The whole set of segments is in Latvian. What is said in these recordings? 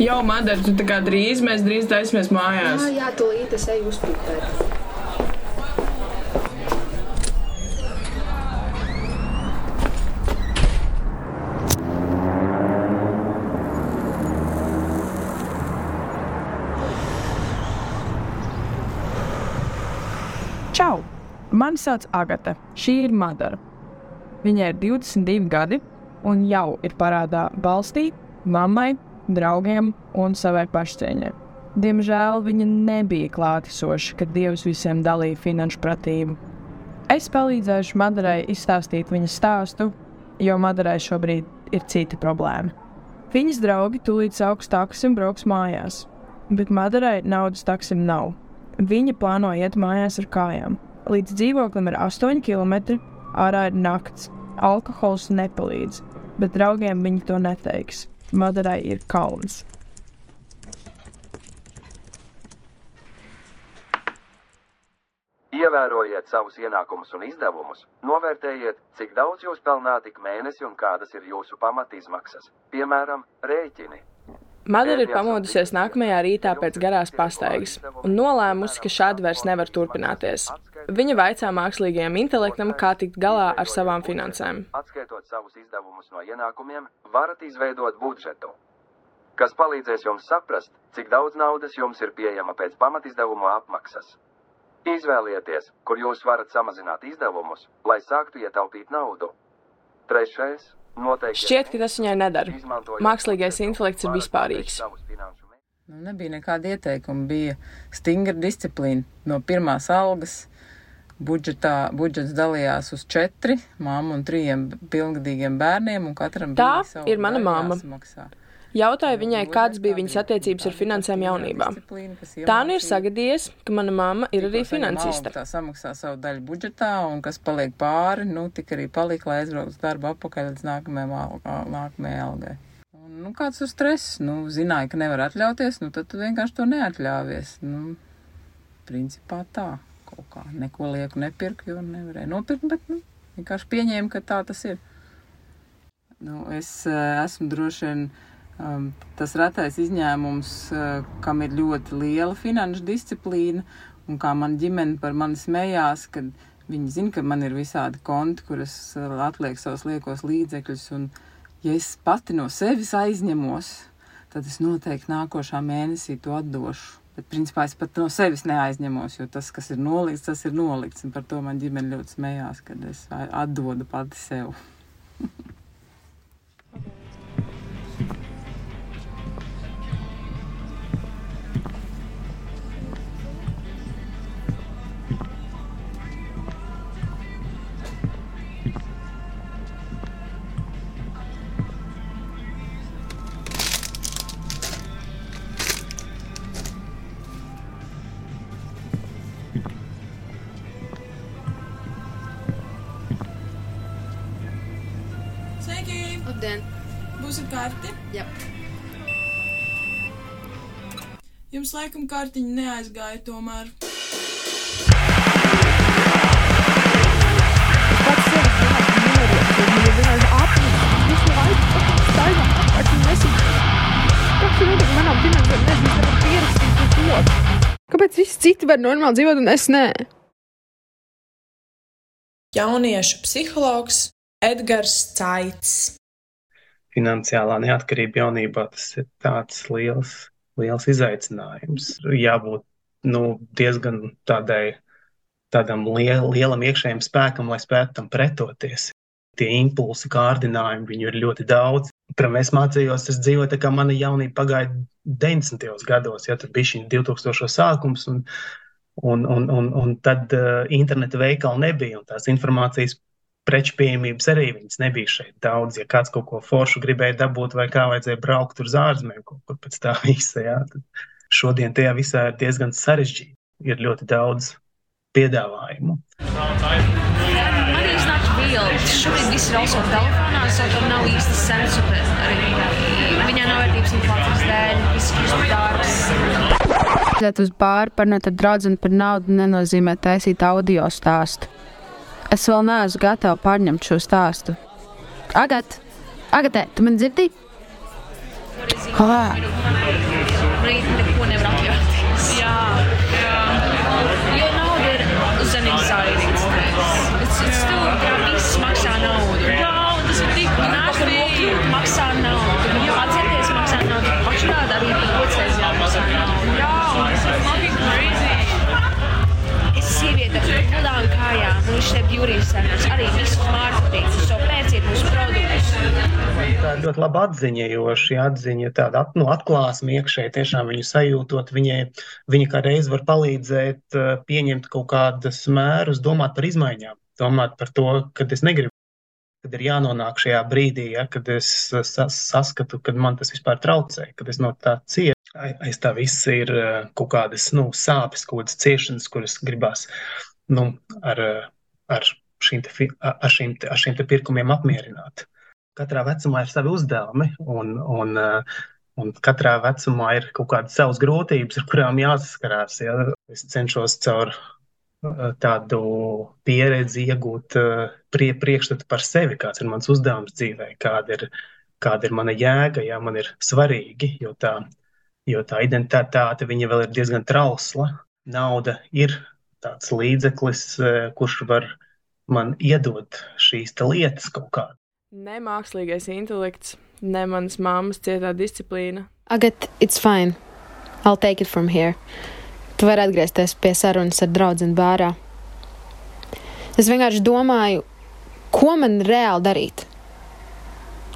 Jau, Madara, tu tā kā drīz, mēs drīz taisimies mājās. Jā, jā, tūlīt es eju uzpūpēt. Čau! Mani sauc Agate. Šī ir Madara. Viņai ir 22 gadi un jau ir parādā valstī, mammai, draugiem un savai pašcieņai. Diemžēl viņa nebija klātesoša, kad Dievs visiem dalīja finanšu pratību. Es palīdzēšu Madarai izstāstīt viņas stāstu, jo Madarai šobrīd ir cita problēma. Viņas draugi tūlīt sauks taksim brauks mājās, bet Madarai naudas taksim nav. Viņa plāno iet mājās ar kājām. Līdz dzīvoklim ir 8 km, ārā ir nakts. Alkohols nepalīdz, bet draugiem viņi to neteiks. Madarai ir kauns. Ievērojiet savus ienākumus un izdevumus, novērtējiet, cik daudz jūs pelnāt ik mēnesi un kādas ir jūsu pamatizmaksas, piemēram, rēķini. Madara ir pamodusies nākamajā rītā pēc garās pastaigas un nolēmusi, ka šādi vairs nevar turpināties. Viņa vaicā mākslīgajam intelektam, kā tikt galā ar savām finansēm. Atskaitot savus izdevumus no ienākumiem, varat izveidot budžetu, kas palīdzēs jums saprast, cik daudz naudas jums ir pieejama pēc pamatizdevumu apmaksas. Izvēlieties, kur jūs varat samazināt izdevumus, lai sāktu ietaupīt naudu. Trešais - noteikti. Šķiet, ka tas viņai nedara. Mākslīgais intelekts ir vispārīgs. Nu, nebija nekāda ieteikuma, bija stingra disciplīna. No pirmās algas budžetā, budžets dalījās uz četri, māmu un trījiem pilngadīgiem bērniem, un katram Tā bija savu ir mana daļu mamma. jāsamaksā. Jautāju viņai, kādas bija viņas attiecības ar finansēm jaunībā. Tā nu ir sagadījies, ka mana mamma ir arī finansiste. Tā samaksā savu daļu budžetā, un kas paliek pāri, nu, tik arī palika, lai aizbrauktu uz darbu apakaļ līdz nākamajai algai. Nu, kāds ir stress? Nu, zināja, ka nevar atļauties, nu, tad tu vienkārši to neatļāvies. Nu, principā tā kaut kā. Neko lieku nepirku, jo nevarēju nopirkt, bet, nu, vienkārši pieņēmu, ka tā tas ir. Nu, es uh, esmu droši vien um, tas retais izņēmums, uh, kam ir ļoti liela finanšu disciplīna, un kā man ģimene par mani smējās, kad viņi zina, ka man ir visādi konti, kuras uh, atliek savus liekos līdzekļus, un ja es pati no sevis aizņemos, tad es noteikti nākošā mēnesī to atdošu. Bet, principā, es pat no sevis neaizņemos, jo tas, kas ir nolikts, tas ir nolikts. Un par to man ģimene ļoti smējās, kad es atdodu pati sev. Labdien! Būsiet karti? Jā. Jums laikam kartiņa neaizgāja tomēr. Kāpēc visi citi var normāli dzīvot un es nē? Jauniešu psihologs Edgars Caits. Finansiālā neatkarība jaunībā tas ir tāds liels, liels izaicinājums. Jābūt nu, diezgan tādai, tādam liel, lielam iekšējam spēkam, lai spētu tam pretoties. Tie impulsi, kārdinājumi, viņu ir ļoti daudz. Pirmā es mācījos, es dzīvoju tā kā mana jaunība pagāja 90. gados, ja tur bija šī 2000. sākums, un, un, un, un, un tad uh, interneta veikala nebija, un tās informācijas preču pieejamības arī viņas nebija šeit daudz. Ja kāds kaut ko foršu gribēja dabūt, vai kā vajadzēja braukt uz ārzemēm, kaut kur pēc tā visa, jā, tad šodien tajā visā ir diezgan sarežģīti. Ir ļoti daudz piedāvājumu. Šobrīd viss ir also telefonā, so tam nav īsti sensu, viņā nav vērtības inflācijas dēļ, viss kļūst dārgs. Aiziet uz bāru, parunāt ar draugu par naudu nenozīmē taisīt audio stāstu. Es vēl neesmu gatava pārņemt šo stāstu. Agat, Agatē, tu man dzirdi? Ah, beauty centers arī visu mārketingu, so pērciet mūsu produktus. Tā ir ļoti laba atziņa, jo šī atziņa tāda at, nu, atklāsme iekšēji, tiešām viņu sajūtot, viņai, viņa kā reiz var palīdzēt uh, pieņemt kaut kādas mērus, domāt par izmaiņām, domāt par to, kad es negribu, kad ir jānonāk šajā brīdī, ja, kad es sas, saskatu, kad man tas vispār traucē, kad es no tā cietu. Ai- Aiz tā viss ir uh, kaut kādas nu, sāpes, kaut kādas ciešanas, kuras gribās nu, ar, uh, ar šīm, te, ar šīm, te, ar šīm te pirkumiem apmierināt katrā vecumā ir savi uzdevumi, un, un, un katrā vecumā ir kaut kādas savas grūtības, ar kurām jāsaskarās. Ja? Es cenšos caur tādu pieredzi iegūt prie, priekšstatu par sevi, kāds ir mans uzdevums dzīvē, kāda ir, kāda ir mana jēga, ja man ir svarīgi, jo tā, jo tā identitāte viņa vēl ir diezgan trausla. Nauda ir tāds līdzeklis, eh, kurš var man iedot šīs lietas kaut kādā. Ne mākslīgais intelekts, ne manas mammas cietā disciplīna. Agat, it's fine. I'll take it from here. Tu vari atgriezties pie sarunas ar draugu bārā. Es vienkārši domāju, ko man reāli darīt.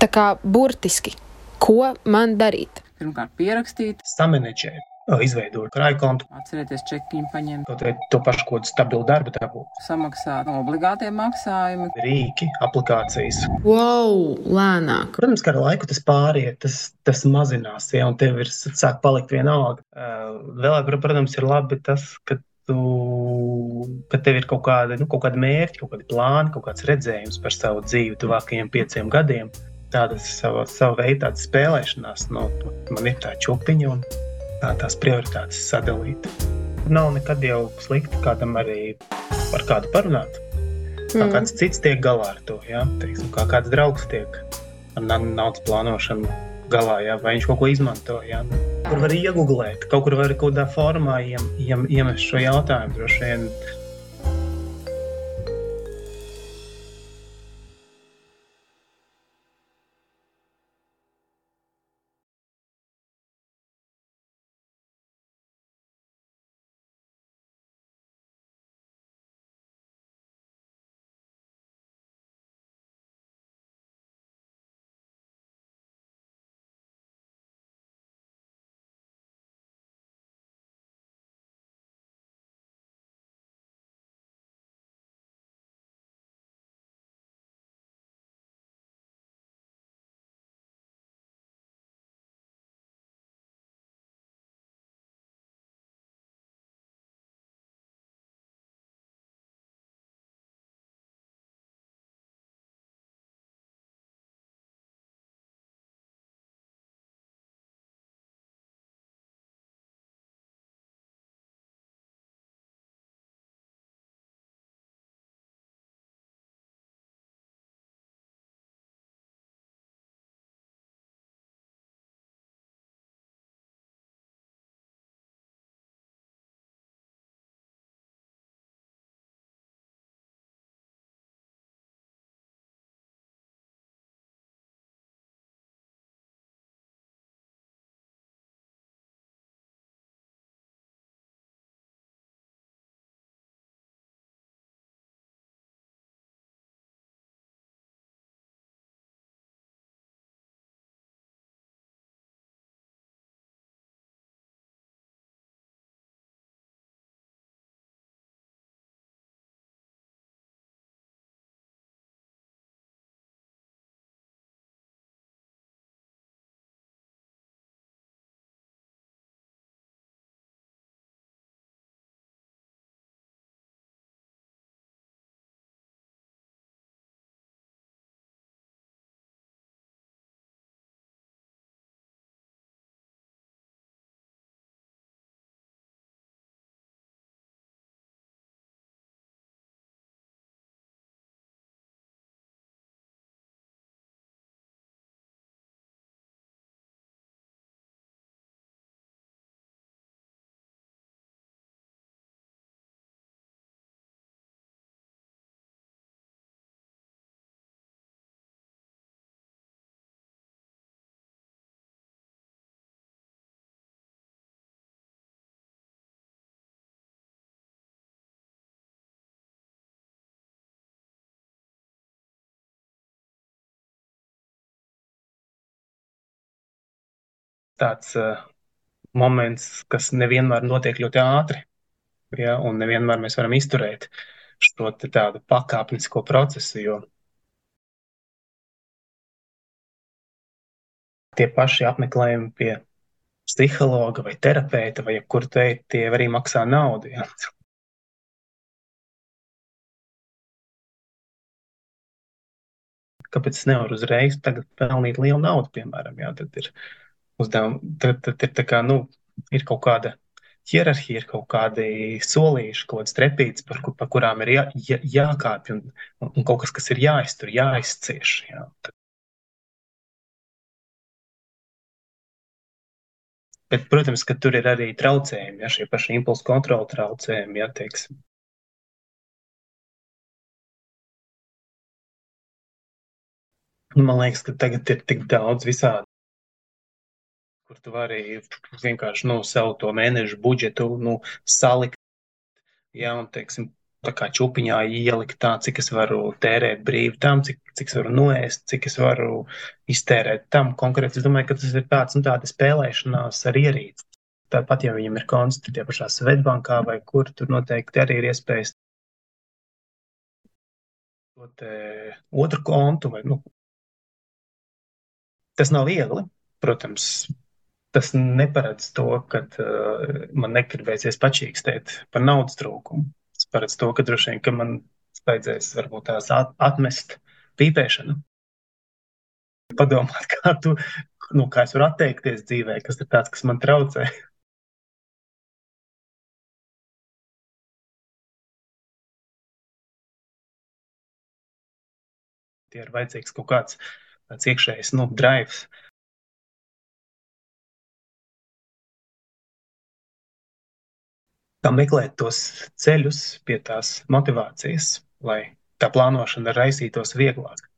Tā kā burtiski, ko man darīt. Pirmkārt, pierakstīt, Samanģēt, izveidot krāju kontu, atcerieties, čekiņu paņemt, kaut vai to pašu kaut kādu stabilu darbu dabūt. samaksāt obligātie maksājumi. Rīki, aplikācijas. Wow, lēnāk. Protams, ka ar laiku tas pāriet, tas, tas mazinās, ja, un tev ir sāk palikt vienalga. Vēl, pr- protams, ir labi tas, ka tu, ka tev ir kaut kāda, nu, kaut kāda mērķa, kaut kāda plāna, kaut kāds redzējums par savu dzīvi tuvākajiem pieciem gadiem. Tāda sava, sava veida spēlēšanās, nu, man ir tā čupiņa un tā, tās prioritātes sadalīt. Nav nekad jau slikti kādam arī par kādu parunāt. Kā Mm. kāds cits tiek galā ar to, ja? Teiksim, kā kāds draugs tiek ar na- naudas plānošanu galā, ja? vai viņš kaut ko izmanto. Ja? Kur var iegūglēt, kaut kur var kaut kādā formā iem, iem, iemest šo jautājumu. Droši vien tāds uh, moments, kas nevienmēr notiek ļoti ātri. Ja, un nevienmēr mēs varam izturēt šo tādu pakāpenisko procesu, jo tie paši apmeklējumi pie psihologa vai terapeita vai jebkur te, tie arī maksā naudu. Ja. Kāpēc es nevaru uzreiz pelnīt lielu naudu, piemēram, jā, tad ir uzdevumi, tad, tad ir kā, nu, ir kaut kāda hierarhija, ir kaut kādi solīši, kaut kādas trepītes, par, par kurām ir jā, jā, jākāpj un, un kaut kas, kas ir jāiztur, jāizcieš. Jā. Bet, protams, ka tur ir arī traucējumi, ja šie paši impulsu kontrola traucējumi, ja teiksim. Man liekas, ka tagad ir tik daudz visādi kur tu vari vienkārši nu, savu to mēnešu budžetu nu, salikt. Jā, un, teiksim, tā kā čūpiņā ielikt tā, cik es varu tērēt brīvi tam, cik, cik es varu noēst, cik es varu iztērēt tam konkrēti. Es domāju, ka tas ir tāds, nu, tāda spēlēšanās ar ierīci. Tāpat, ja viņam ir konts tie pašā Svetbankā vai kur, tur noteikti arī ir iespējas otru kontu. Vai, nu, tas nav viegli, protams, tas neparedz to, ka uh, man negribēsies pačīkstēt par naudas trūkumu. Tas paredz to, ka droši vien, ka man vajadzēs varbūt tās at atmest pīpēšanu. Padomāt, kā tu, nu, kā es varu atteikties dzīvē, kas ir tāds, kas man traucē. Tie ir vajadzīgs kaut kāds iekšējs, nu, drives. Kā meklēt tos ceļus pie tās motivācijas, lai tā plānošana raisītos vieglāk.